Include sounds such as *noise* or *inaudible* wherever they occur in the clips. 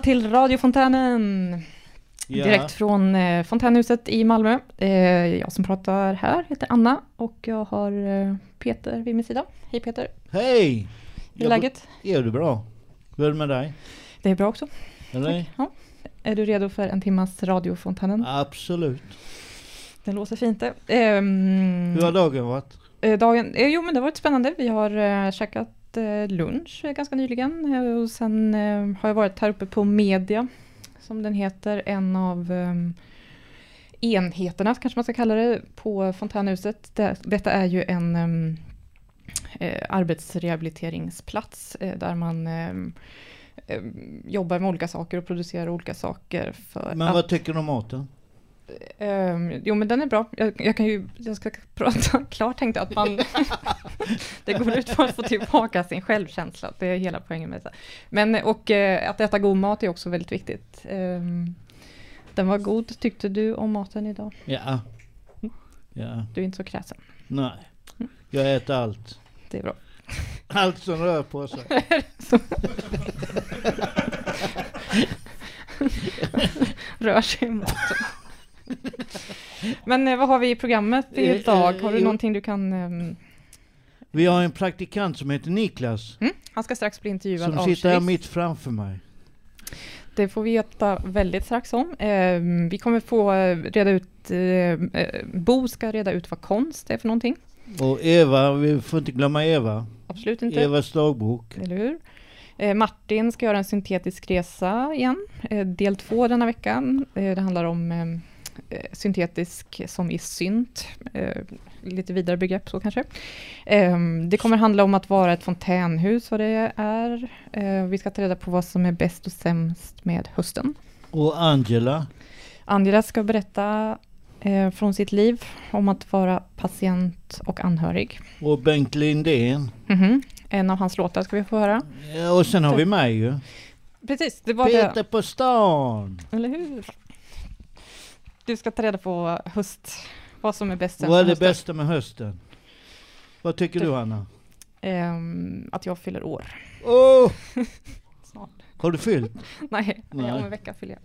Välkomna till radiofontänen! Ja. Direkt från eh, fontänhuset i Malmö. Eh, jag som pratar här heter Anna och jag har eh, Peter vid min sida. Hej Peter, Hej! hur är läget? Är det bra? Hur är det med dig? Det är bra också. Eller? Ja. Är du redo för en timmas radiofontänen? Absolut. Det låter fint det. Ehm, Hur har dagen varit? eh, dagen, eh, jo men det har varit spännande. Vi har eh, käkat eh, lunch eh, ganska nyligen eh, och sen eh, har jag varit här uppe på Media som den heter, en av enheterna kanske man ska kalla det på fontänhuset. Det, detta är ju en arbetsrehabiliteringsplats eh, där man jobbar med olika saker och producerar olika saker för Men att vad tycker du om maten? Ehm, jo men den är bra. Jag, jag kan ju, jag ska prata *laughs* klart tänkte jag att man, *laughs* det går ut på att få tillbaka sin självkänsla. Det är hela poängen med det. Men och eh, att äta god mat är också väldigt viktigt. Ehm, den var god, tyckte du om maten idag? Ja. Ja. Du är inte så kräsen. Nej. Jag äter allt. Det är bra. Allt som rör på sig. *laughs* Rör sig i maten. *laughs* Men eh, vad har vi i programmet idag? Har du eh, någonting du kan... ehm, Vi har en praktikant som heter Niklas. mm? Han ska strax bli intervjuad Som sitter här mitt framför mig. Det får vi veta väldigt strax om. Eh, vi kommer få eh, reda ut, eh, Bo ska reda ut vad konst är för någonting. Och Eva, vi får inte glömma Eva. Absolut inte. Evas dagbok. Eller hur? Eh, Martin ska göra en syntetisk resa igen. Del två denna veckan. Det handlar om eh, eh, syntetisk som i synt. Eh, lite vidare begrepp så kanske. Eh, det kommer handla om att vara ett fontänhus, vad det är. Eh, vi ska ta reda på vad som är bäst och sämst med hösten. Och Angela. Angela ska berätta eh, från sitt liv om att vara patient och anhörig. Och Bengt Lindén. Mhm. En av hans låtar ska vi få höra. Ja, Och sen har vi mig ju. Precis, det var Peter det. på stan. Eller hur? Du ska ta reda på höst, vad som är bäst Vad är det bästa med hösten? Vad tycker du Anna? Ehm, att jag fyller år *laughs* snart. Har du fyllt? *laughs* Nej, Nej. om en vecka fyller jag.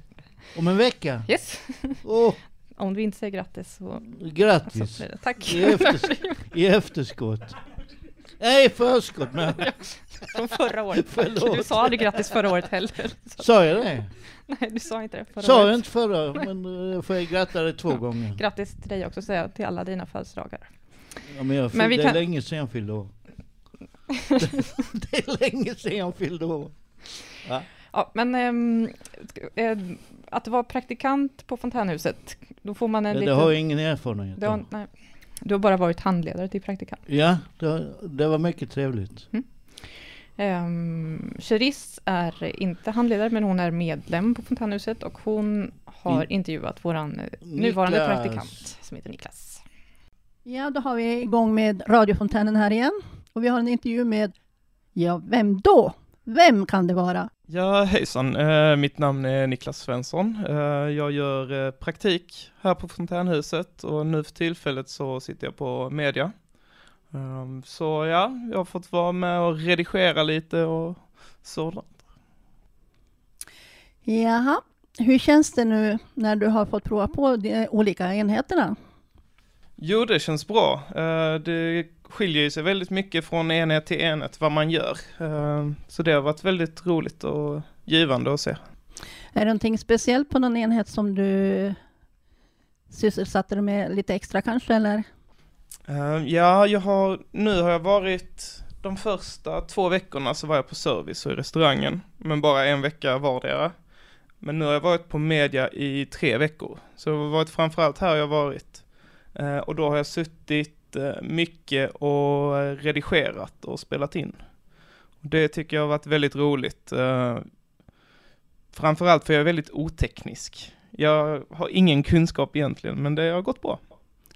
Om en vecka? Yes, Åh, om du inte säger grattis så, så grattis! det. Tack. I, efters I efterskott. Nej, förskott men *laughs* Från förra året. *laughs* Förlåt. Du sa aldrig grattis förra året heller. Så, sa jag det? nej, du sa inte det förra Sa året. jag inte förra, men eh, får jag gratta dig två Ja. gånger. Grattis till dig också, säger jag till alla dina födelsedagar. Ja, men jag Men vi fyllde, kan- *laughs* Det är länge sedan jag fyllde år. det är länge sedan jag fyllde år. Va? Ja, men ehm, eh, att vara praktikant på Fontänhuset, då får man en Det, det liten... har jag ingen erfarenhet av. du har bara varit handledare till praktikant. Ja, det, det var mycket trevligt. Um, Cherise är inte handledare, men hon är medlem på Fontänhuset och hon har In- intervjuat våran eh, nuvarande Niklas. praktikant som heter Niklas. Ja, då har vi igång med radiofontänen här igen. Och vi har en intervju med, ja, vem då? Vem kan det vara? Ja, hejsan. Eh, mitt namn är Niklas Svensson. Eh, jag gör eh, praktik här på Fontänhuset och nu för tillfället så sitter jag på media. Ehm, så ja, jag har fått vara med och redigera lite och sådant. Jaha, hur känns det nu när du har fått prova på de olika enheterna? Jo, det känns bra. Det skiljer ju sig väldigt mycket från enhet till enhet vad man gör. Ehm, så det har varit väldigt roligt och givande att se. Är det någonting speciellt på någon enhet som du sysselsatte dig med lite extra kanske, eller? Eh, ja, jag har, nu har jag varit, de första två veckorna så var jag på service och i restaurangen, men bara en vecka vardera. Men nu har jag varit på media i tre veckor, så det har varit framförallt här jag har varit. Eh, och då har jag suttit mycket och redigerat och spelat in. Det tycker jag har varit väldigt roligt. Eh, framförallt för jag är väldigt oteknisk. Jag har ingen kunskap egentligen, men det har gått bra.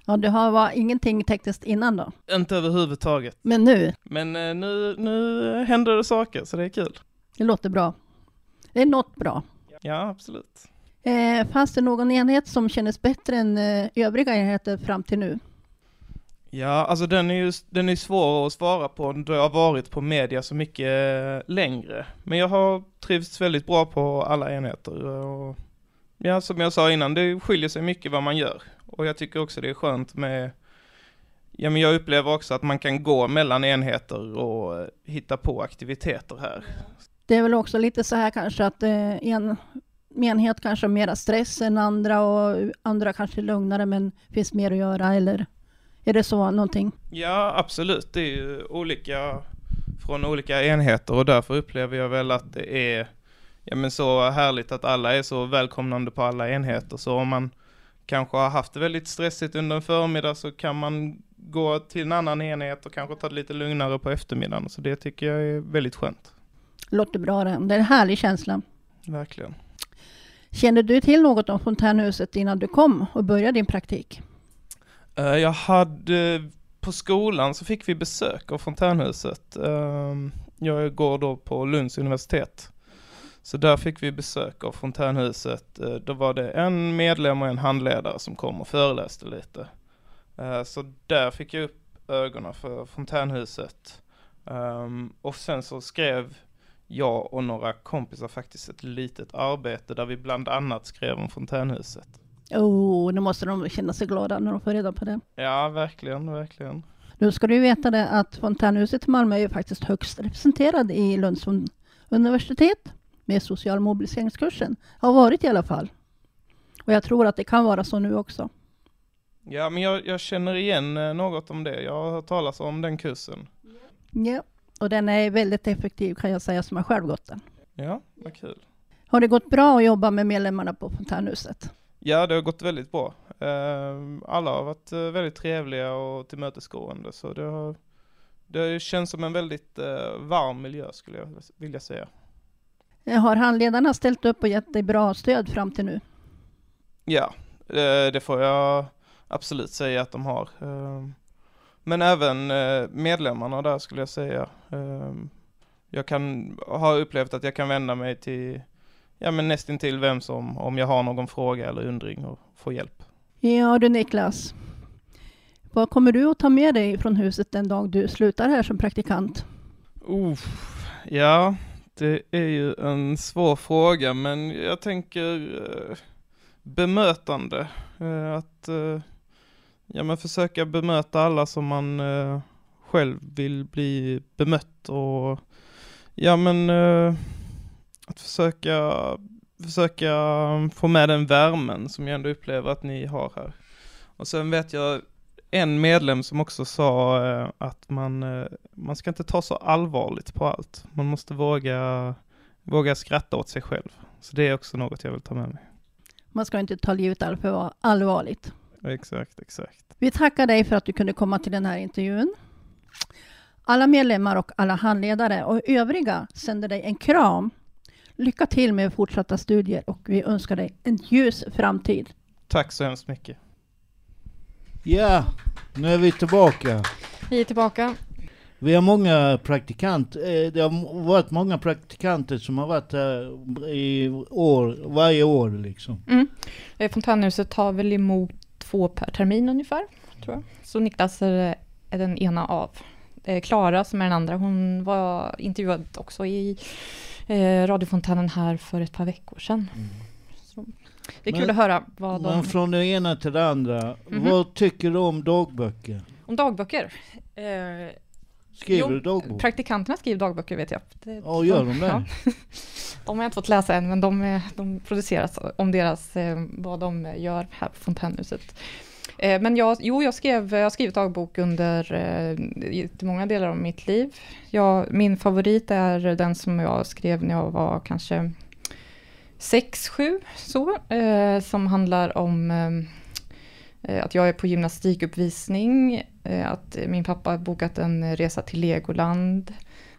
Ja, du har var ingenting tekniskt innan då, Inte överhuvudtaget. men nu, Men eh, nu, nu händer det saker, så det är kul. det låter bra. Det är något bra. Ja, absolut. Eh, fanns det någon enhet som kändes bättre än eh, övriga enheter fram till nu? Ja, alltså den är ju den är svår att svara på då jag har varit på media så mycket eh, längre. Men jag har trivts väldigt bra på alla enheter. Och ja, som jag sa innan, det skiljer sig mycket vad man gör. Och jag tycker också det är skönt med Ja men jag upplever också att man kan gå mellan enheter och eh, hitta på aktiviteter här. Det är väl också lite så här kanske att eh, en enhet kanske har mera stress än andra och andra kanske är lugnare men finns mer att göra eller är det så någonting? Ja absolut, det är ju olika från olika enheter och därför upplever jag väl att det är ja, men så härligt att alla är så välkomnande på alla enheter. Så om man kanske har haft det väldigt stressigt under en förmiddag så kan man gå till en annan enhet och kanske ta det lite lugnare på eftermiddagen. Så det tycker jag är väldigt skönt. Låter bra det. Det är en härlig känsla. Verkligen. Kände du till något om fontänhuset innan du kom och började din praktik? Eh, jag hade, på skolan så fick vi besök av fontänhuset. Ehm, jag går då på Lunds universitet. Så där fick vi besök av fontänhuset. Eh, då var det en medlem och en handledare som kom och föreläste lite. Eh, så där fick jag upp ögonen för fontänhuset. Ehm, och sen så skrev jag och några kompisar faktiskt ett litet arbete där vi bland annat skrev om fontänhuset. Oh, nu måste de känna sig glada när de får reda på det. Ja, verkligen, verkligen. Nu ska du veta det att fontänhuset i Malmö är ju faktiskt högst representerad i Lunds universitet med social mobiliseringskursen. Har varit i alla fall. Och jag tror att det kan vara så nu också. Ja, men jag, jag känner igen eh, något om det. Jag har hört talas om den kursen. Ja, och den är väldigt effektiv kan jag säga som har själv gått den. Ja, vad kul. Har det gått bra att jobba med medlemmarna på fontänhuset? Ja, det har gått väldigt bra. Eh, alla har varit eh, väldigt trevliga och tillmötesgående, så det har, det känns som en väldigt varm miljö skulle jag vilja säga. Har handledarna ställt upp och gett dig bra stöd fram till nu? Ja, det får jag absolut säga att de har. Ehm, men även eh, medlemmarna där skulle jag säga. Ehm, jag kan ha upplevt att jag kan vända mig till, ja men nästintill vem som, om jag har någon fråga eller undring och få hjälp. Ja du Niklas, vad kommer du att ta med dig från huset den dag du slutar här som praktikant? Uh, ja, det är ju en svår fråga men jag tänker eh, bemötande. Eh, att eh, ja, men försöka bemöta alla som man själv vill bli bemött och ja men att försöka, försöka få med den värmen som jag ändå upplever att ni har här. Och sen vet jag en medlem som också sa eh, att man, eh, man ska inte ta så allvarligt på allt. Man måste våga, våga skratta åt sig själv. Så det är också något jag vill ta med mig. Man ska inte ta livet alltför allvarligt. Exakt, exakt. Vi tackar dig för att du kunde komma till den här intervjun. Alla medlemmar och alla handledare och övriga sänder dig en kram. Lycka till med fortsatta studier och vi önskar dig en ljus framtid. Tack så hemskt mycket. Ja, nu är vi tillbaka. Vi är tillbaka. Vi har många praktikanter, eh, det har varit många praktikanter som har varit här i år, varje år liksom. Mm. Eh, Fontänhuset tar väl emot två per termin ungefär, tror jag. Så Niklas är, är den ena av. Eh, Klara som är den andra, hon var intervjuad också i eh, radiofontänen här för ett par veckor sedan. Mm. Det är kul men, att höra vad de... Men från det ena till det andra, mm -hmm. vad tycker du om dagböcker? Om dagböcker? Eh, Skriver jo, du dagbok? Praktikanterna skriver dagböcker vet jag. Det, ja, gör de det? Ja. *laughs* de har jag inte fått läsa än, men de, de produceras om deras, eh, vad de gör här på Fontänhuset. Eh, men jag, jo, jag, skrev, jag har skrivit dagbok under eh, många delar av mitt liv. Jag, min favorit är den som jag skrev när jag var kanske sex, sju, så, som handlar om att jag är på gymnastikuppvisning Eh, att min pappa har bokat en resa till Legoland.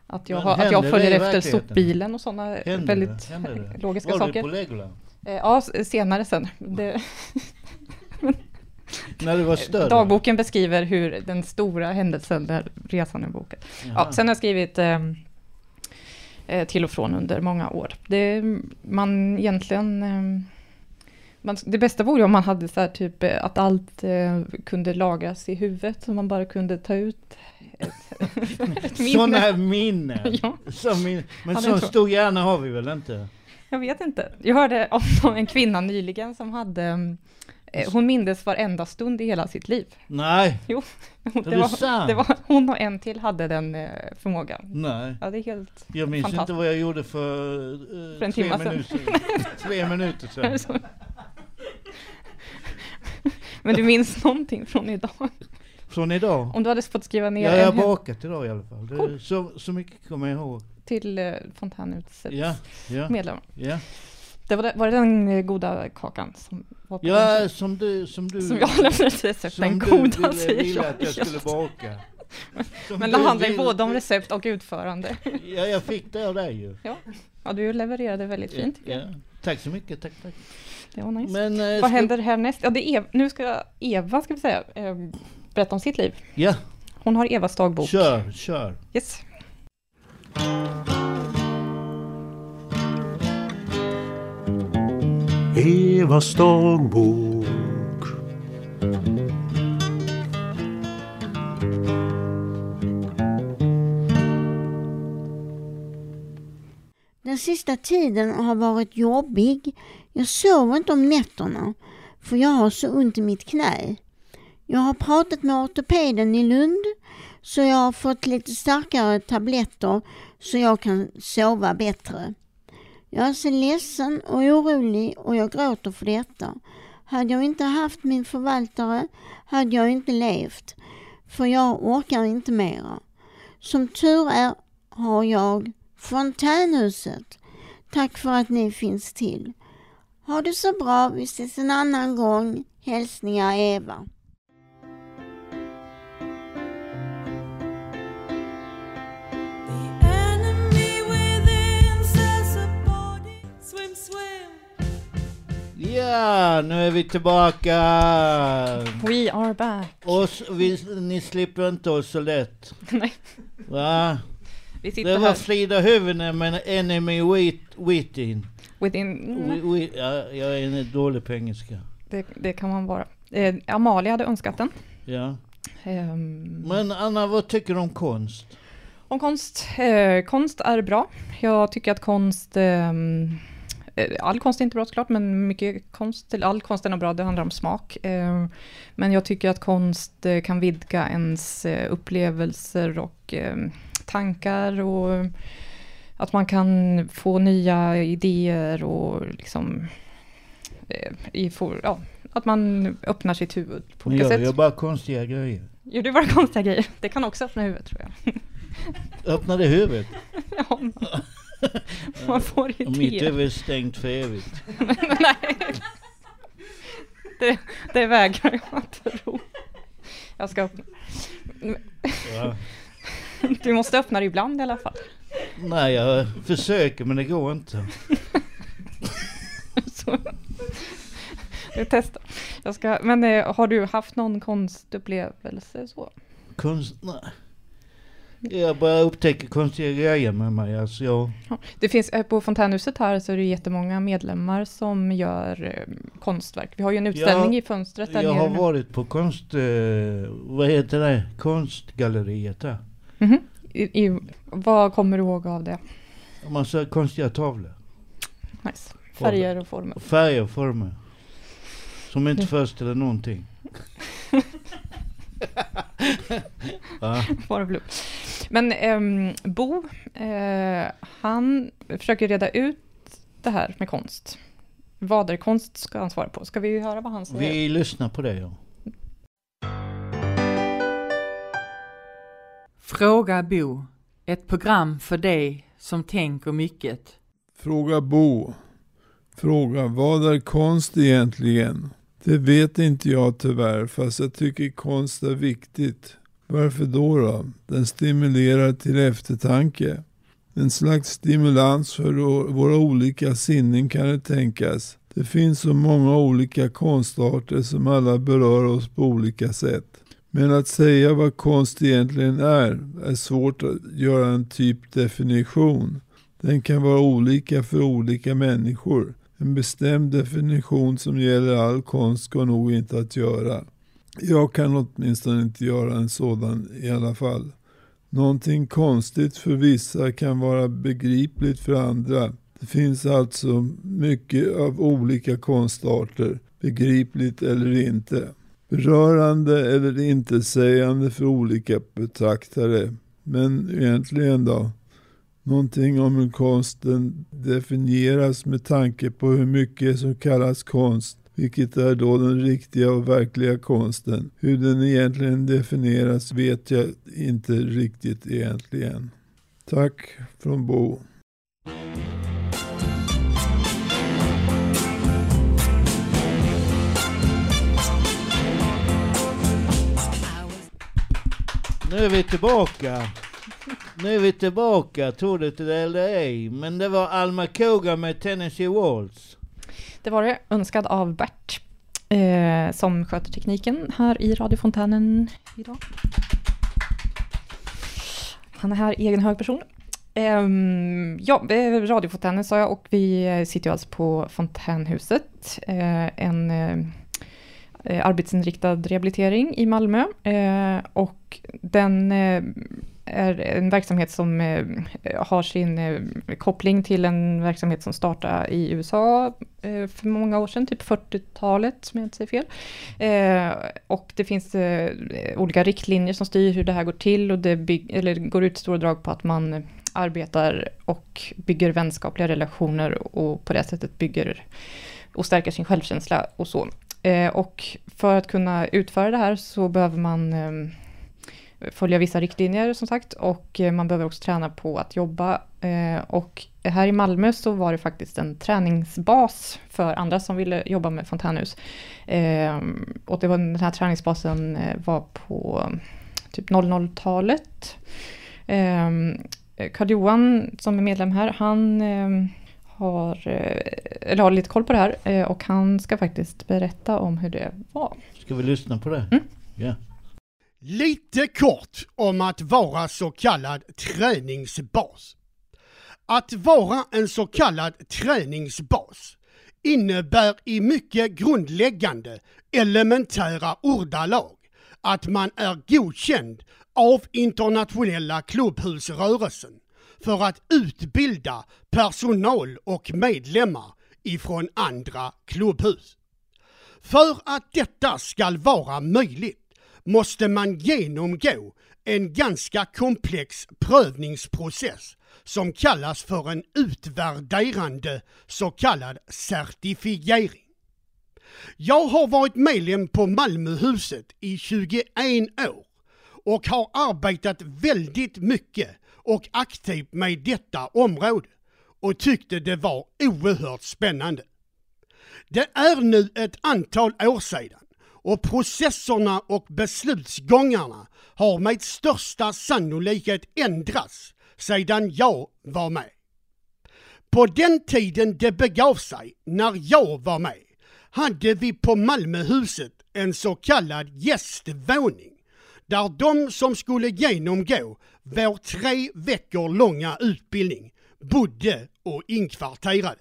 Att jag, har, att jag följer efter sopbilen och sådana väldigt det? logiska Var saker. Var du på Legoland? Eh, ja, senare sen. Det *laughs* När du var större? Dagboken beskriver hur den stora händelsen där resan är bokad. Ja, sen har jag skrivit ehm, eh, till och från under många år. Det, man egentligen eh, Man, det bästa vore om man hade så här typ eh, att allt eh, kunde lagras i huvudet, så man bara kunde ta ut ett, *laughs* ett minne. Sådana här minnen. *laughs* Ja, Som min, men Ja, det så tror jag. stor hjärna har vi väl inte? jag vet inte. Jag hörde om en kvinna nyligen som hade, eh, hon mindes varenda stund i hela sitt liv. Nej, Det är det var, sant? det var, hon och en till hade den eh, förmågan. Nej. Ja, det är helt... Jag minns inte vad jag gjorde för, eh, För en tre, minuter, *laughs* tre minuter sedan. Men du minns någonting från idag? Från idag? Om du hade fått skriva ner Ja, jag har bakat idag i alla fall. Det, Cool. så, så mycket kommer jag ihåg. till eh, Fontänhusets Ja, ja, medlemmar. ja. Det var, det, var det den eh, goda kakan som var på Ja, som du... Som, du, Som jag lämnade ett recept, den goda säger ville att jag skulle baka. Som Men det handlar ju både om recept och utförande. *laughs* Ja, jag fick det av dig ju. Ja, du levererade väldigt fint. Ja, jag. tack så mycket, tack, tack. Det var nice. Men, eh, Vad ska- händer härnäst? Ja, det är nu ska Eva, ska vi säga, eh, berätta om sitt liv. Ja, Hon har Evas dagbok. kör, kör. Yes. Evas dagbok Den sista tiden har varit jobbig. Jag sover inte om nätterna för jag har så ont i mitt knä. Jag har pratat med ortopeden i Lund så jag har fått lite starkare tabletter så jag kan sova bättre. Jag är så ledsen och orolig och jag gråter för detta. Hade jag inte haft min förvaltare hade jag inte levt för jag orkar inte mera. Som tur är har jag Fontänhuset. Tack för att ni finns till. Ha det så bra, vi ses en annan gång. Hälsningar Eva. Ja, nu är vi tillbaka. We are back. Oss, vi, ni slipper inte oss så lätt. *laughs* Nej, Va? vi sitter Det var här Frida Hyvönen med Enemy wit, Witting. within... Wi- wi- Ja, jag är en dålig på engelska. Det, det kan man vara. Eh, Amalia hade önskat den. Ja. Ehm, Men Anna, vad tycker du om konst? Om konst. Eh, konst är bra. Jag tycker att konst... eh, all konst är inte bra såklart, men mycket konst, all konst är nog bra, det handlar om smak. Eh, men jag tycker att konst eh, kan vidga ens eh, upplevelser och eh, tankar och att man kan få nya idéer och liksom... Eh, i for, ja, att man öppnar sitt huvud på Men olika jag sätt. gör bara konstiga grejer. Gör du bara konstiga grejer? Det kan också öppna huvudet tror jag. Öppnade huvudet. *laughs* Ja, *laughs* man får mitt idéer. huvud är stängt för evigt. *laughs* Nej. Det, det vägrar jag att tro. Jag ska öppna. Ja. Du måste öppna det ibland i alla fall. Nej, jag försöker men det går inte. *laughs* Så. Jag testar. Jag ska, men eh, har du haft någon konstupplevelse så? Konst... Nej. Jag bara upptäcker konstiga grejer med mig. Alltså jag... Ja. Det finns, eh, på Fontänhuset här så är det jättemånga medlemmar som gör eh, konstverk. Vi har ju en utställning Ja, i fönstret där Jag har nu. varit på konst... Eh, vad heter det? Konstgalleriet där. Mhm. I, i, vad kommer du ihåg av det? Massa konstiga tavlor. Nice. Färger och former. Färger och former. Som inte Mm. föreställer någonting. *laughs* *laughs* Bara blå. Men ehm, Bo, eh, han försöker reda ut det här med konst. Vad är konst ska han svara på. Ska vi höra vad han säger? Vi lyssnar på det ja. Fråga Bo. Ett program för dig som tänker mycket. Fråga Bo. Fråga vad är konst egentligen? Det vet inte jag tyvärr, fast jag tycker konst är viktigt. Varför då då? Den stimulerar till eftertanke. En slags stimulans för våra olika sinnen kan det tänkas. Det finns så många olika konstarter som alla berör oss på olika sätt. Men att säga vad konst egentligen är, är svårt att göra en typ definition. Den kan vara olika för olika människor. En bestämd definition som gäller all konst går nog inte att göra. Jag kan åtminstone inte göra en sådan i alla fall. Någonting konstigt för vissa kan vara begripligt för andra. Det finns alltså mycket av olika konstarter, begripligt eller inte. Berörande eller intetsägande för olika betraktare. Men egentligen då? Någonting om hur konsten definieras med tanke på hur mycket som kallas konst. Vilket är då den riktiga och verkliga konsten. Hur den egentligen definieras vet jag inte riktigt egentligen. Tack från Bo. Nu är vi tillbaka. Nu är vi tillbaka, tror du till det eller ej. Men det var Alma Koga med Tennessee Walls. Det var det, önskad av Bert, eh, som sköter tekniken här i radiofontänen idag. Han är här egen hög person. Ehm, ja, radiofontänen sa jag och vi sitter ju alltså på Fontänhuset, eh, en eh, eh, arbetsinriktad rehabilitering i Malmö. Eh, och den eh, är en verksamhet som eh, har sin eh, koppling till en verksamhet som startade i USA eh, för många år sedan, typ 40-talet om jag inte säger fel. Och det finns olika riktlinjer som styr hur det här går till och det bygg, eller går ut i stora drag på att man arbetar och bygger vänskapliga relationer och på det sättet bygger och stärker sin självkänsla och så. Och för att kunna utföra det här så behöver man eh, följa vissa riktlinjer som sagt och eh, man behöver också träna på att jobba. Eh, och här i Malmö så var det faktiskt en träningsbas för andra som ville jobba med fontänhus. Eh, och det var, den här träningsbasen var på typ 00-talet. Eh, Karl-Johan som är medlem här, han har, eller har lite koll på det här och han ska faktiskt berätta om hur det var. Ska vi lyssna på det? Mm. Ja. Lite kort om att vara så kallad träningsbas. Att vara en så kallad träningsbas innebär i mycket grundläggande elementära ordalag att man är godkänd av internationella klubbhusrörelsen för att utbilda personal och medlemmar ifrån andra klubbhus. För att detta ska vara möjligt måste man genomgå en ganska komplex prövningsprocess som kallas för en utvärderande så kallad certifiering. Jag har varit medlem på Malmöhuset i 21 år och har arbetat väldigt mycket och aktivt med detta område och tyckte det var oerhört spännande. Det är nu ett antal år sedan och processerna och beslutsgångarna har med största sannolikhet ändrats sedan jag var med. På den tiden det begav sig, när jag var med, hade vi på Malmöhuset en så kallad gästvåning där de som skulle genomgå vår tre veckor långa utbildning bodde och inkvarterade.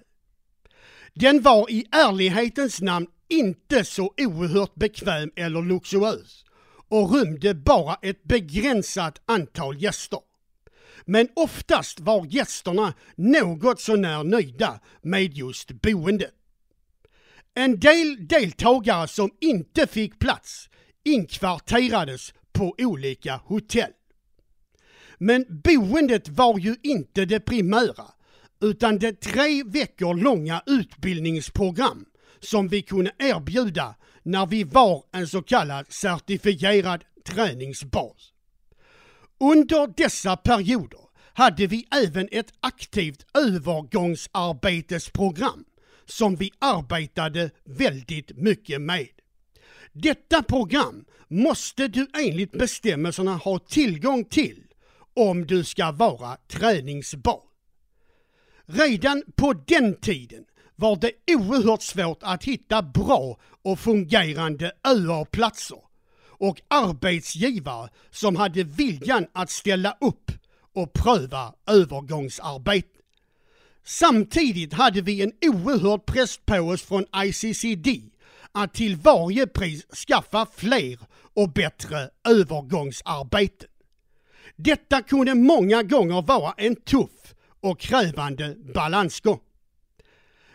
Den var i ärlighetens namn inte så oerhört bekväm eller luxuös och rymde bara ett begränsat antal gäster. Men oftast var gästerna något sånär nöjda med just boendet. En del deltagare som inte fick plats inkvarterades på olika hotell. Men boendet var ju inte det primära, utan det tre veckor långa utbildningsprogram som vi kunde erbjuda när vi var en så kallad certifierad träningsbas. Under dessa perioder hade vi även ett aktivt övergångsarbetesprogram som vi arbetade väldigt mycket med. Detta program måste du enligt bestämmelserna ha tillgång till om du ska vara träningsbas. Redan på den tiden var det oerhört svårt att hitta bra och fungerande öarplatser och arbetsgivare som hade viljan att ställa upp och pröva övergångsarbete. Samtidigt hade vi en oerhörd press på oss från ICCD att till varje pris skaffa fler och bättre övergångsarbeten. Detta kunde många gånger vara en tuff och krävande balansgång.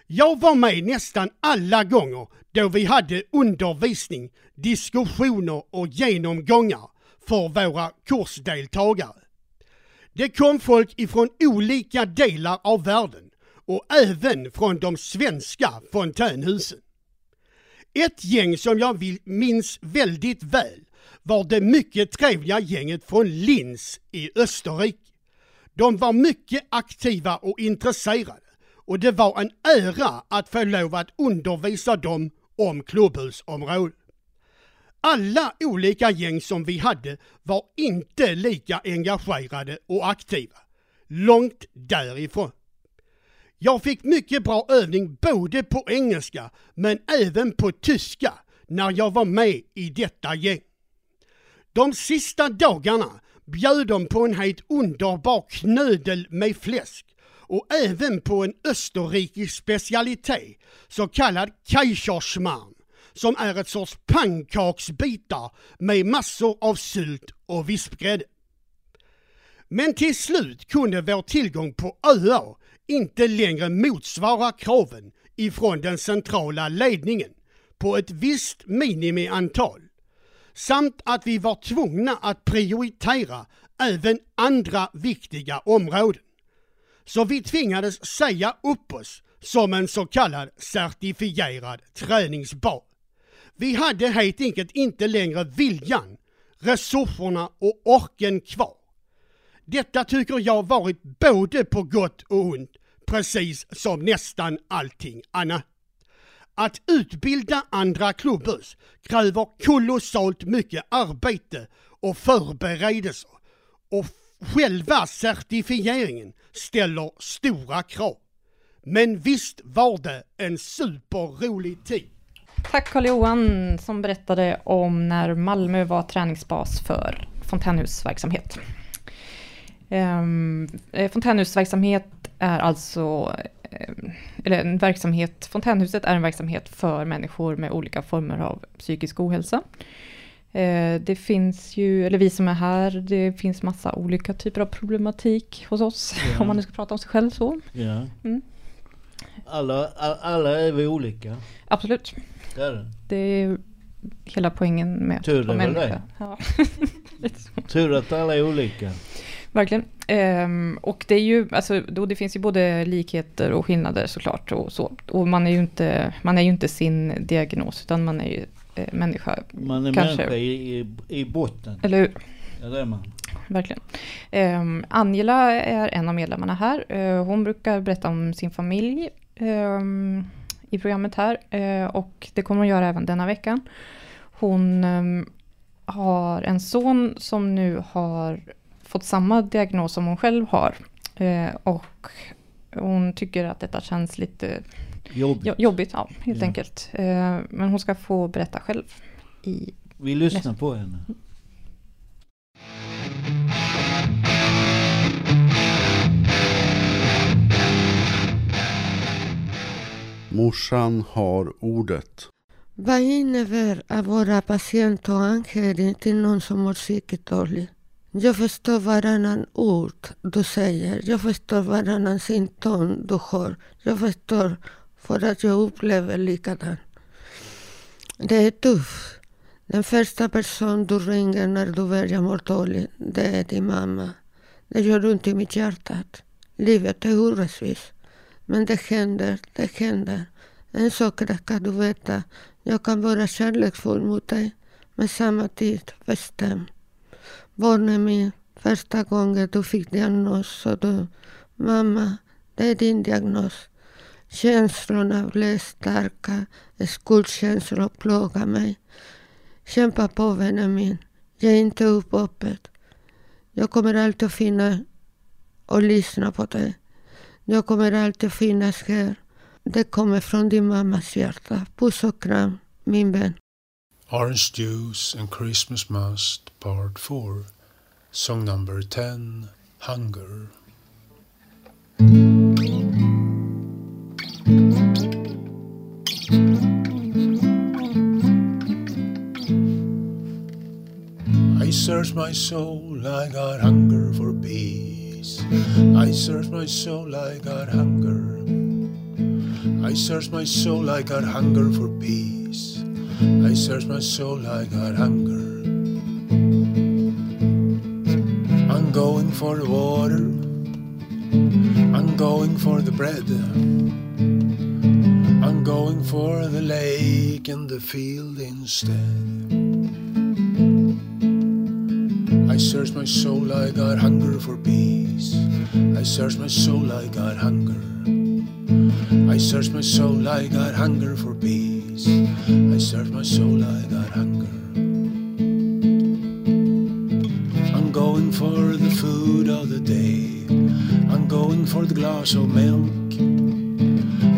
Jag var med nästan alla gånger då vi hade undervisning, diskussioner och genomgångar för våra kursdeltagare. Det kom folk ifrån olika delar av världen och även från de svenska fontänhusen. Ett gäng som jag minns väldigt väl var det mycket trevliga gänget från Linz i Österrike. De var mycket aktiva och intresserade och det var en ära att få lov att undervisa dem om klubbhusområdet. Alla olika gäng som vi hade var inte lika engagerade och aktiva. Långt därifrån. Jag fick mycket bra övning både på engelska men även på tyska när jag var med i detta gäng. De sista dagarna bjöd de på en helt underbar knödel med fläsk och även på en österrikisk specialitet, så kallad Kaiserschmarrn, som är ett sorts pannkaksbitar med massor av sylt och vispgrädde. Men till slut kunde vår tillgång på öar inte längre motsvara kraven ifrån den centrala ledningen på ett visst minimiantal samt att vi var tvungna att prioritera även andra viktiga områden. Så vi tvingades säga upp oss som en så kallad certifierad träningsbar. Vi hade helt enkelt inte längre viljan, resurserna och orken kvar. Detta tycker jag varit både på gott och ont, precis som nästan allting annat. Att utbilda andra klubbhus kräver kolossalt mycket arbete och förberedelser och själva certifieringen ställer stora krav. Men visst var det en superrolig tid. Tack Carl-Johan som berättade om när Malmö var träningsbas för fontänhusverksamhet. Ehm, eh, fontänhusverksamhet är alltså, eller en verksamhet, fontänhuset är en verksamhet för människor med olika former av psykisk ohälsa. Eh, Det finns ju, eller vi som är här, det finns massa olika typer av problematik hos oss, Ja. om man nu ska prata om sig själv så. Ja. Mm. Alla, all, alla är vi olika. Absolut. Det är det. Det är hela poängen med Tur att vara människa. det. Ja. *laughs* Tur att alla är olika. Verkligen. Ehm, och det är ju, alltså, då det finns ju både likheter och skillnader såklart. Och, så. och man är ju inte, man är ju inte sin diagnos, utan man är ju eh, människa. Man är Kanske. människa i, i, botten. Eller hur? Ja, det är man. Verkligen. Um, Angela är en av medlemmarna här. Eh, hon brukar berätta om sin familj ehm, i programmet här. Eh, och det kommer hon göra även denna veckan. Hon har en son som nu har fått samma diagnos som hon själv har. Eh, och hon tycker att detta känns lite Jobbigt. jo- jobbigt, ja, helt Ja. enkelt. Eh, men hon ska få berätta själv. I, Vi lyssnar på henne. Morsan har ordet. Vad innebär att vara patient och anhörig till någon som mår psykiskt dåligt? Jag förstår varannan ord du säger. Jag förstår varannan symptom du har. Jag förstår för att jag upplever likadant. Det är tufft. Den första person du ringer när du börjar må dåligt, det är din mamma. Det gör ont i mitt hjärta. Livet är orättvist. Men det händer, det händer. En sak ska du veta. Jag kan vara kärleksfull mot dig, men samma tid bestämd. Barnen min, första gången du fick diagnos sa du, mamma, det är din diagnos. Känslorna blev starka, skuldkänslor plågar mig. Kämpa på vännen min, ge inte upp hoppet. Jag kommer alltid att och lyssna på dig. Jag kommer alltid att finnas här. Det kommer från din mammas hjärta. Puss och kram, min vän. Orange Juice and Christmas Must Part 4 Song number 10 Hunger I search my soul, I got hunger for peace. I search my soul, I got hunger. I search my soul, I got hunger for peace. I search my soul, I got hunger. I'm going for the water. I'm going for the bread. I'm going for the lake and the field instead. I search my soul, I got hunger for peace. I search my soul, I got hunger. I search my soul, I got hunger for peace. I search my soul, I got hunger. I'm going for the food of the day. I'm going for the glass of milk.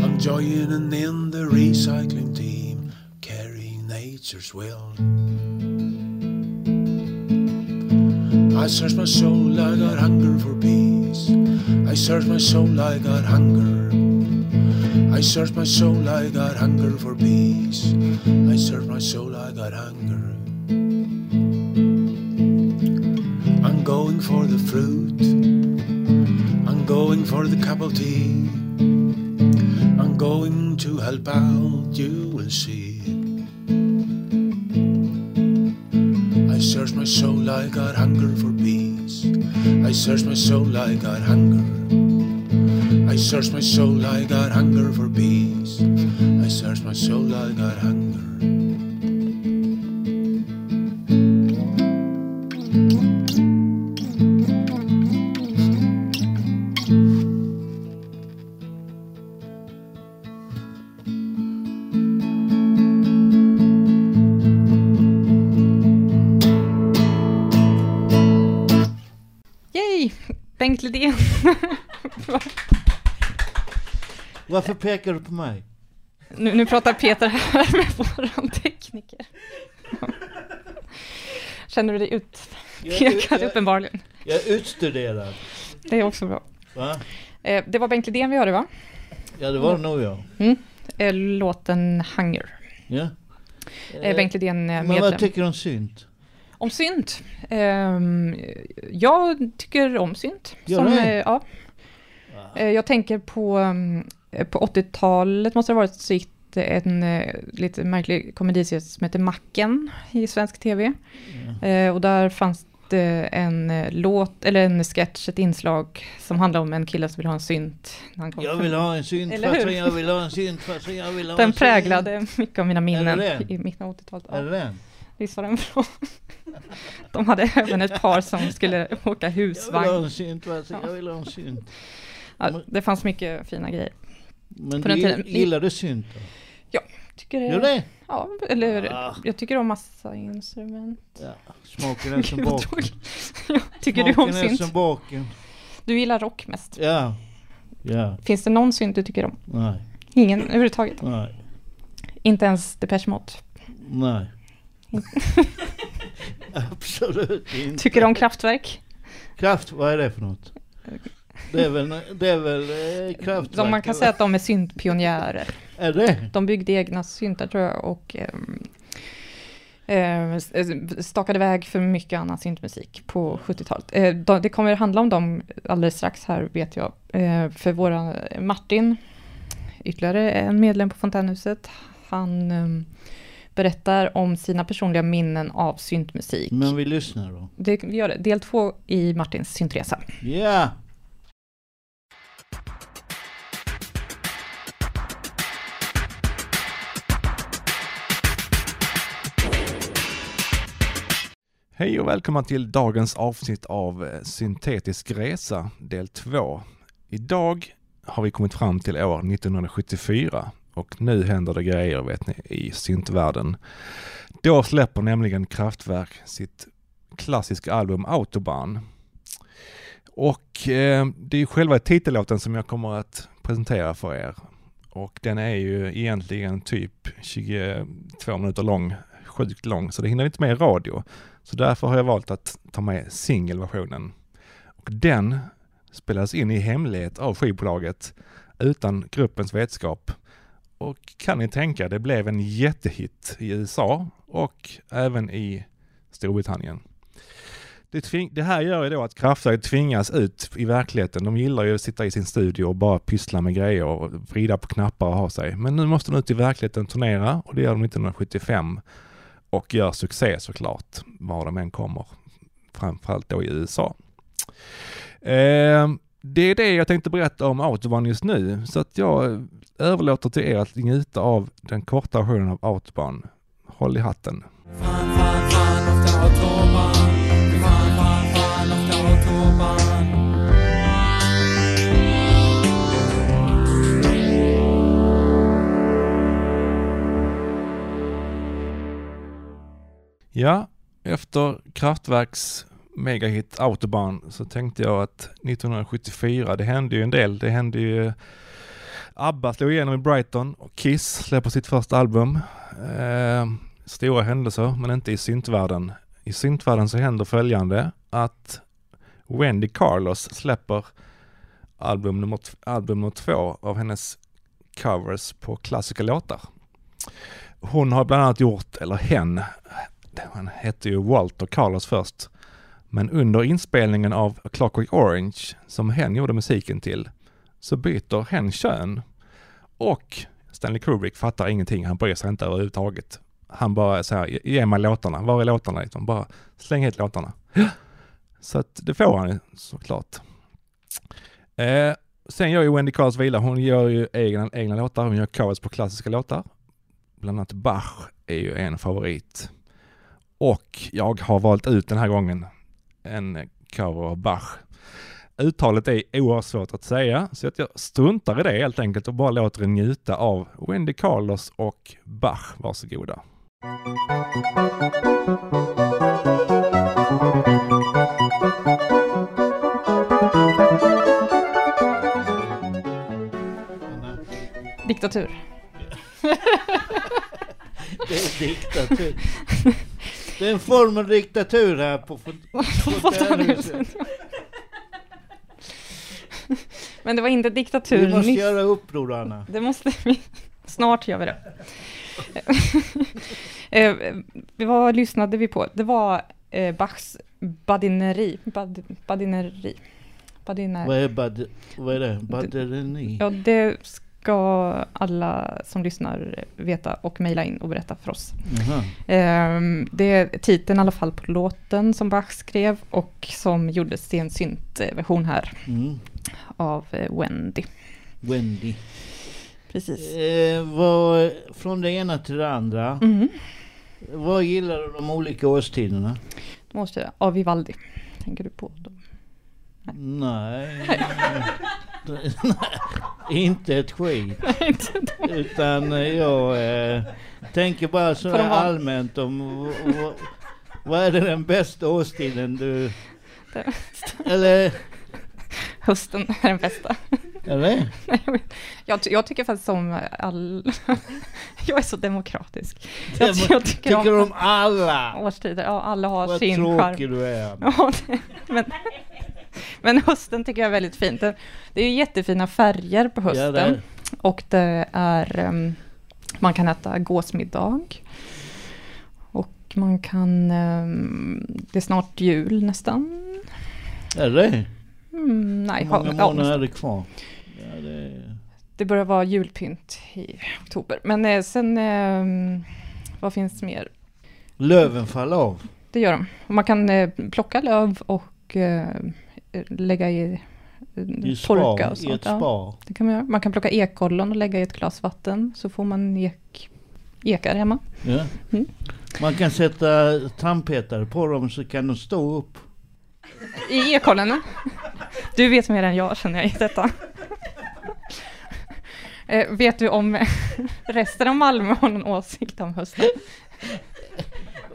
I'm joining in the recycling team, carrying nature's will. I search my soul, I got hunger for peace. I search my soul, I got hunger. I search my soul, I got hunger for peace. I search my soul, I got hunger. I'm going for the fruit. I'm going for the cup of tea. I'm going to help out, you will see. I search my soul, I got hunger for peace. I search my soul, I got hunger. I search my soul, I got hunger for peace. I search my soul, I got hunger. Varför pekar du på mig? nu, nu pratar Peter här med våran tekniker. Känner du dig utpekad jag- uppenbarligen? Jag är utstuderad. Det är också bra. Va? Eh, det var Bengt Lidén vi hörde va? Ja, det var det nog ja. Mm. Eh, låten Hunger. ja. Eh, Bengt Lidén eh, Men medlem. vad tycker du om synt? Om synt? Ehm, jag tycker om synt. Gör Som, du? eh, ja. Eh, jag tänker på, um, eh, på 80-talet måste det ha varit så gick det en eh, lite märklig komediserie som heter Macken i svensk tv. Eh, och där fanns det en låt, eller en sketch, ett inslag som handlar om en kille som vill ha en synt. Jag vill ha en synt hur? jag vill ha en synt fast jag vill ha Den en synt. präglade mycket av mina minnen i mitten av 80-talet. Är det den? Visst var den bra? De hade även ett par som skulle åka Jag vill ha husvagn. en synt fast jag vill ha en synt. Ja, det fanns mycket fina grejer. Men På du den gillar du synt då? Ja, tycker det. Gör det? Ja, eller Ah. jag tycker om massa instrument. Ja, smaken är som *laughs* baken. tycker du om Smaken synt? som baken. Du gillar rock mest. Ja. Ja. Finns det någon synt du tycker om? Nej. Ingen överhuvudtaget? Nej. Inte ens Depeche Mode? Nej. *laughs* *laughs* Absolut inte. Tycker du om Kraftwerk? Kraft, vad är det för något? Det är väl, det är väl eh, kraftverk? De, man kan eller? säga att de är syntpionjärer. Är det? De byggde egna syntar tror jag och ehm, eh, stakade väg för mycket annan syntmusik på 70-talet. Eh, de- det kommer handla om dem alldeles strax här vet jag. Eh, för våra Martin, ytterligare en medlem på Fontänhuset, han ehm, berättar om sina personliga minnen av syntmusik. Men vi lyssnar då. Det, vi gör det. Del två i Martins syntresa. Ja! Hej och välkomna till dagens avsnitt av eh, Syntetisk resa del 2. Idag har vi kommit fram till år 1974 och nu händer det grejer vet ni i syntvärlden. Då släpper nämligen Kraftwerk sitt klassiska album Autobahn. Och eh, det är själva titellåten som jag kommer att presentera för er. Och den är ju egentligen typ 22 minuter lång, sjukt lång, så det hinner vi inte med i radio. Så därför har jag valt att ta med singelversionen. Och den spelades in i hemlighet av skivbolaget utan gruppens vetskap. Och kan ni tänka, det blev en jättehit i USA och även i Storbritannien. Det, tving, det här gör ju då att Kraftwerk tvingas ut i verkligheten. De gillar ju att sitta i sin studio och bara pyssla med grejer och vrida på knappar och ha sig. Men nu måste de ut i verkligheten och turnera och det gör de 1975 och gör succé såklart, var de än kommer. Framförallt då i USA. Eh, det är det jag tänkte berätta om Autobahn just nu, så att jag överlåter till er att njuta av den korta versionen av Autobahn. Håll i hatten. Ja, efter Kraftwerks megahit Autobahn så tänkte jag att 1974, det hände ju en del. Det hände ju eh, ABBA slog igenom i Brighton och Kiss släpper sitt första album. Eh, stora händelser, men inte i syntvärlden. I syntvärlden så händer följande att Wendy Carlos släpper album nummer, album nummer två av hennes covers på klassiska låtar. Hon har bland annat gjort, eller hen, han hette ju Walter Carlos först, men under inspelningen av A Clockwork Orange, som hen gjorde musiken till, så byter hen kön. Och Stanley Kubrick fattar ingenting, han bryr sig inte överhuvudtaget. Han bara så här, ge mig låtarna, var är låtarna? Liksom, bara släng hit låtarna. Så att det får han såklart. Eh, sen gör ju Wendy Carls vila, hon gör ju egna, egna låtar, hon gör covers på klassiska låtar. Bland annat Bach är ju en favorit. Och jag har valt ut den här gången en cover av Bach. Uttalet är oerhört svårt att säga, så att jag struntar i det helt enkelt och bara låter er njuta av Wendy Carlos och Bach. Varsågoda. Diktatur. *laughs* Det är diktatur. Det är en form av diktatur här på fotellhuset. *laughs* Men det var inte diktatur Vi måste göra uppror Anna. Det måste vi. Snart gör vi det. *laughs* Eh, Vad lyssnade vi på? Det var eh, Bachs badineri. Bad, badineri. Badineri. Vad är, bad, vad är det? Baderni? Ja, det ska alla som lyssnar veta och mejla in och berätta för oss. Ehm, Det är titeln i alla fall på låten som Bach skrev och som gjordes till en syntversion här Mm. av eh, Wendy. Wendy. Precis. Eh, vad, från det ena till det andra. Mhm. Vad gillar du de olika årstiderna? Måste jag, av Vivaldi. Tänker du på? Då? Nej. *laughs* *laughs* *laughs* inte ett skit. Utan eh, jag eh, tänker bara så här allmänt om vad är det den bästa årstiden du... Eller? Hösten är den bästa. Eller? *laughs* Nej, jag jag, ty- jag tycker faktiskt om all... *laughs* jag är så demokratisk. Jag, Demo- jag tycker, tycker om alla? Årstider, ja alla har Vad sin tråkig charm. du är. Ja, det, men, *laughs* men hösten tycker jag är väldigt fint. Det, det är ju jättefina färger på Ja, hösten. det är. och det är... ehm, man kan äta gåsmiddag. Och man kan... ehm, det är snart jul nästan. Är det? Mm, nej, Hur många ja, månader är det kvar? Ja, det... Det börjar vara julpynt i oktober. Men eh, sen, eh, vad finns det mer? Löven faller av. Det gör de. Och Man kan eh, plocka löv och eh, lägga i I torka spar, och i sånt. ett spar. det kan man göra. Man kan plocka ekollon och lägga i ett glas vatten så får man ek, ekar hemma. Ja. Mm. Man kan sätta tandpetare på dem så kan de stå upp. I ekollen? Du vet mer än jag känner jag i detta. Eh, vet du om resten av Malmö har någon åsikt om hösten?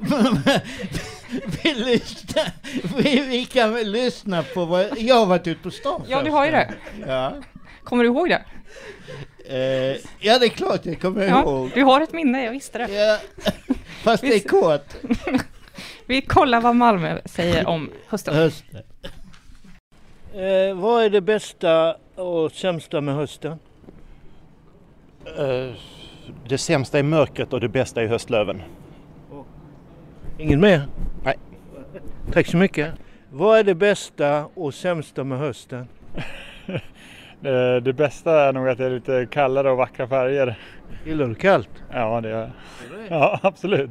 *laughs* vi, lyssnar, vi, vi kan väl lyssna på vad... Jag har varit ute på stan Ja, du har ju det. Ja. Kommer du ihåg det? Eh, ja, det är klart jag kommer Ja, ihåg. du har ett minne, jag visste det. Ja. Fast det är kort. *laughs* Vi kollar vad Malmö säger om hösten. Hösten. Eh, vad är det bästa och sämsta med hösten? Eh, Det sämsta är mörkret och det bästa är höstlöven. Ingen mer? Nej. Tack så mycket. Vad är det bästa och sämsta med hösten? Det, *laughs* det bästa är nog att det är lite kallare och vackra färger. Gillar du kallt? Ja, det gör jag. Ja, *laughs* absolut.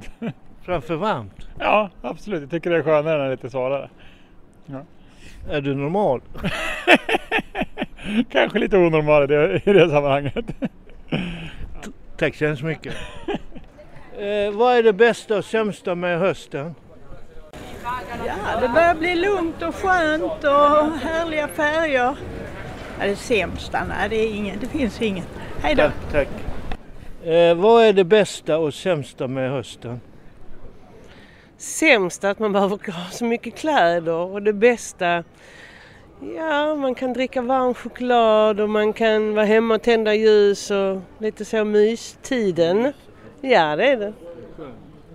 Framför varmt? Ja, absolut. Jag tycker det är skönare när det är lite svalare. Ja. Är du normal? *laughs* Kanske lite onormal i det, i det sammanhanget. Tack så hemskt mycket. Eh, vad är det bästa och sämsta med hösten? Ja, det börjar bli lugnt och skönt och härliga färger. Ja, det sämsta, nej det, är ingen, det finns inget. Hej då! Tack, tack. Eh, vad är det bästa och sämsta med hösten? Sämst att man behöver ha så mycket kläder och det bästa, ja man kan dricka varm choklad och man kan vara hemma och tända ljus och lite så mystiden. Ja det är det.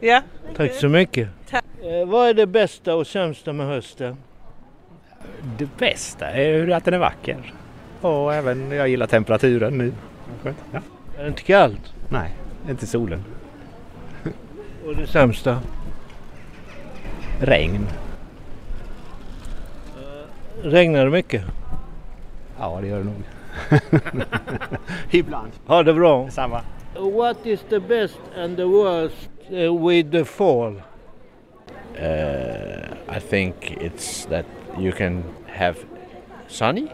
Ja. Tack så mycket. Tack. Eh, vad är det bästa och sämsta med hösten? Det bästa är att den är vacker. Och även, jag gillar temperaturen nu. Skönt. Ja. Är det inte kallt? Nej, inte solen. Och det sämsta? Regn. Regnar det mycket? Ja, det gör det nog. *laughs* *laughs* Ibland. Ha det bra. Samma. What is the best and the worst uh, with the fall? Uh, I think it's that you can have sunny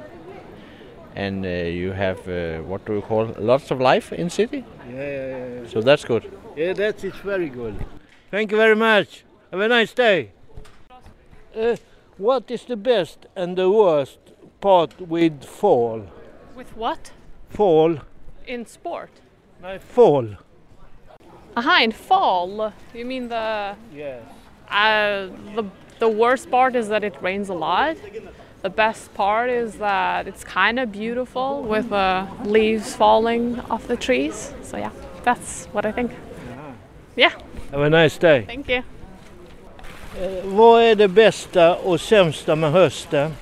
and uh, you have uh, what do we call lots of life in city. Yeah, yeah, yeah. yeah. So that's good. Yeah, that is it's very good. Thank you very much. Have a nice day. Uh, what is the best and the worst part with fall? With what? Fall. In sport? Nej, fall. Aha, in fall. You mean the Yes. uh, the the worst part is that it rains a lot. The best part is that it's kind of beautiful with the leaves falling off the trees. So yeah, that's what I think. Yeah, Have a nice day. thank you. Eh, vad är det bästa och sämsta med hösten?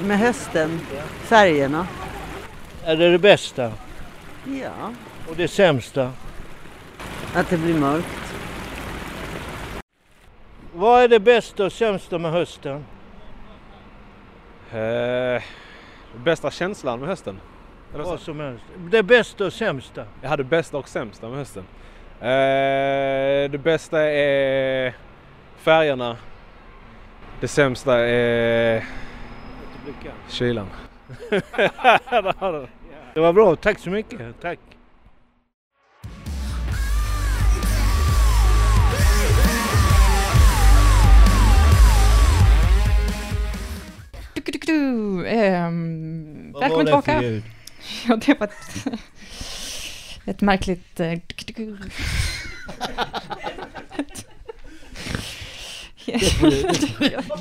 Med hösten, färgerna. Är det det bästa? Ja, Och det sämsta? att det blir mörkt. Vad är det bästa och sämsta med hösten? Eh, bästa känslan med hösten? Eller Vad som helst. Det bästa och sämsta? Jag hade bästa och sämsta med hösten. Eh, det bästa är färgerna. Det sämsta är kylan. *laughs* *laughs* Det var bra, tack så mycket. Tack. Du, ehm, Vad välkommen var det för ljud? *laughs* Ja, det var ett, ett märkligt... eh, Det får du-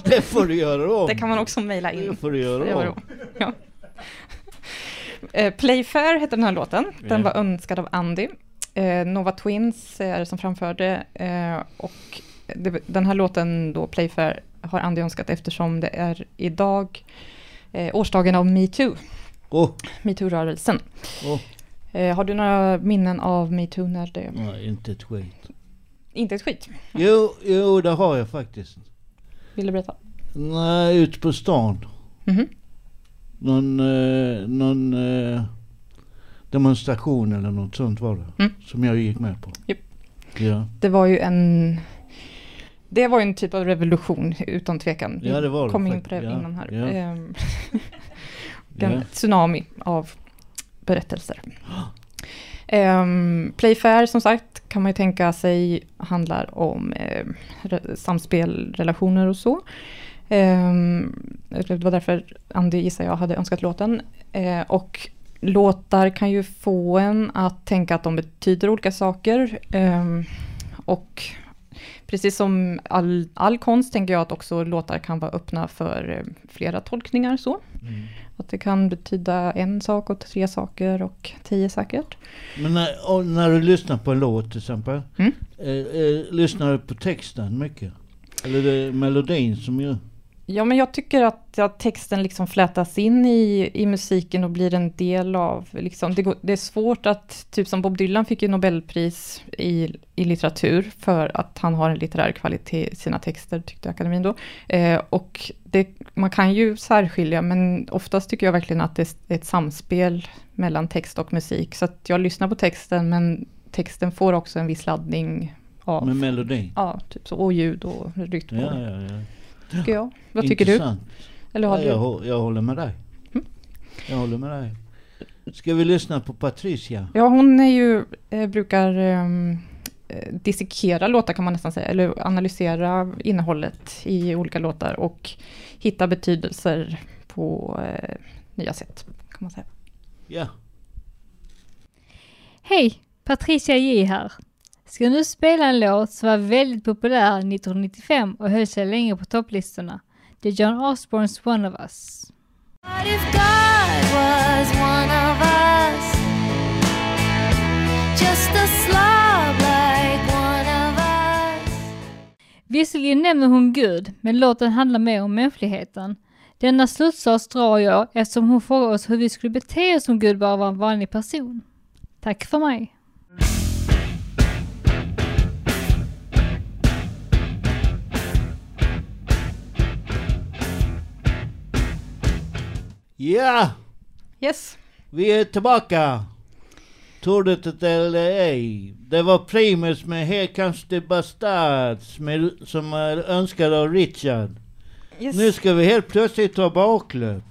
*laughs* det får du göra om. Det kan man också mejla in. Det får du göra om. Ja. Eh, Playfair hette den här låten. Den var önskad av Andy. Eh, Nova Twins är det som framförde. Eh, och det, den här låten då, Playfair, har Andy önskat eftersom det är idag årsdagen av metoo. Oh. Metoo-rörelsen. Oh. Har du några minnen av metoo när det... Nej, inte ett skit. Inte ett skit? Jo, jo, det har jag faktiskt. Vill du berätta? Nej, ute på stan. Mhm. Någon, eh, någon eh, demonstration eller något sånt var det. Mm. Som jag gick med på. Japp. Ja. Det var ju en... Det var ju en typ av revolution utan tvekan. Ja, det var det kom in på det Ja, innan här. ja. Ehm, *laughs* en tsunami av berättelser. Um, *gasps* Playfair som sagt kan man ju tänka sig handlar om eh, samspel, relationer och så. Ehm, det var därför Andy gissar jag hade önskat låten. Eh, och låtar kan ju få en att tänka att de betyder olika saker. Ehm, och precis som all, all konst tänker jag att också låtar kan vara öppna för eh, flera tolkningar så. Mm. Att det kan betyda en sak och tre saker och tio säkert. Men när, när du lyssnar på en låt till exempel. Mm. Eh, eh, lyssnar du på texten mycket? Eller det är melodin som ju... Ja, men jag tycker att, att texten liksom flätas in i, i musiken och blir en del av, liksom, det, går, det är svårt att, typ som Bob Dylan fick ju Nobelpris i, i litteratur för att han har en litterär kvalitet i sina texter, tyckte akademin då. Eh, och det, man kan ju särskilja, men oftast tycker jag verkligen att det är ett samspel mellan text och musik. Så att jag lyssnar på texten, men texten får också en viss laddning av... Med melodi? Ja, typ så, och ljud och rytm. Ja, ja, ja. Tycker jag. Vad tycker du? Intressant. Eller har ja, du? jag, jag håller med dig. Jag håller med dig. Ska vi lyssna på Patricia? Ja, hon är ju, eh, brukar ehm, eh, dissekera låtar kan man nästan säga, eller analysera innehållet i olika låtar och hitta betydelser på eh, nya sätt, kan man säga. Ja. Hej! Patricia J här. Ska nu spela en låt som var väldigt populär 1995 och höll sig länge på topplistorna. Det är John Osbornes One of Us. What if God was one of us? Just a slob like one of us. Visserligen nämner hon Gud, men låten handlar mer om mänskligheten. Denna slutsats drar jag eftersom hon frågar oss hur vi skulle bete oss om Gud bara var en vanlig person. Tack för mig. Ja! Yes. Vi är tillbaka! Tordet eller Det var Primus med Here comes the bastards med, som är önskad av Richard. Yes. Nu ska vi helt plötsligt ta baklöp.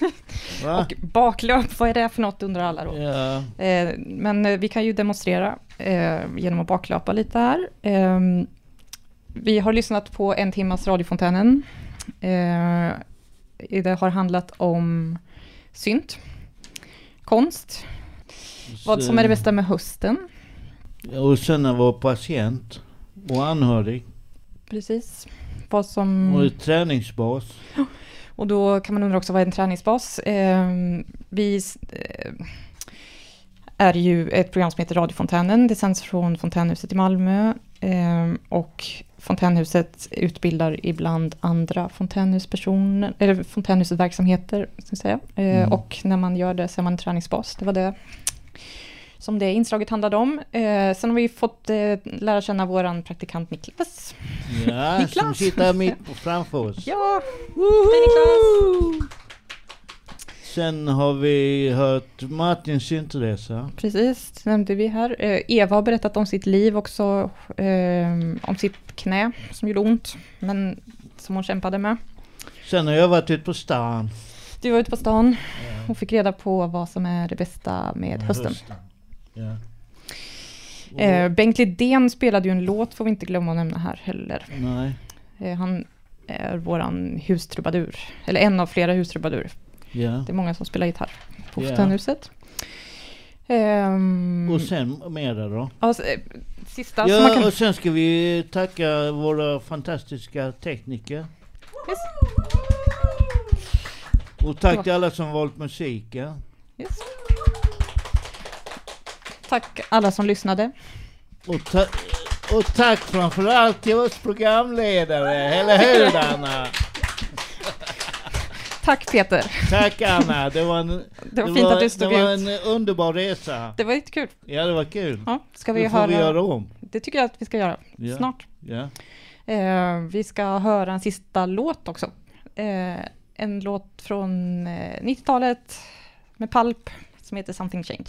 *laughs* Och baklöp, vad är det för något undrar alla då? Ja. Eh, men eh, vi kan ju demonstrera eh, genom att baklöpa lite här. Eh, vi har lyssnat på en timmas radiofontänen. Det har handlat om synt, konst, vad som är det bästa med hösten. Och sen att vara patient och anhörig Precis. Vad som... och träningsbas. Och då kan man undra också vad är en träningsbas? Eh, vi eh, är ju ett program som heter Radiofontänen. Det sänds från Fontänhuset i Malmö. Eh, och Fontänhuset utbildar ibland andra fontänhuspersoner, eller fontänhusverksamheter, ska säga. Eh, Mm. Och när man gör det så är man en träningsbas. Det var det som det inslaget handlade om. Eh, sen har vi fått eh, lära känna våran praktikant Niklas. Ja, som sitter mitt framför oss. Ja! Hej Niklas! Sen har vi hört Martins syntresa. Precis, det nämnde vi här. Eh, Eva har berättat om sitt liv också, eh, om sitt knä som gjorde ont, men som hon kämpade med. Sen har jag varit ute på stan. Du var ute på stan och fick reda på vad som är det bästa med hösten. Ja. Eh, Bengt Lidén spelade ju en låt, får vi inte glömma att nämna här heller. Nej. Eh, han är våran hustrubadur, eller en av flera hustrubadurer. Ja. Det är många som spelar gitarr på Ja. Fontänhuset. Ehm, Och sen mera då? ja, eh, sista som man Ja, kan... och sen ska vi tacka våra fantastiska tekniker. Yes. Och tack till alla som valt musiken. Yes. Tack alla som lyssnade. Och, ta och tack framförallt till oss programledare, eller hur Anna? Tack Peter. Tack Anna, *laughs* det var en, Det var fint att du stod Det var ut. en underbar resa. Det var jättekul. Ja, det var kul. Ja, ska vi det får höra... vi göra om. Det tycker jag att vi ska göra. Ja. Snart. Ja. Eh, vi ska höra en sista låt också. Eh, en låt från eh, 90-talet med Pulp som heter Something Change.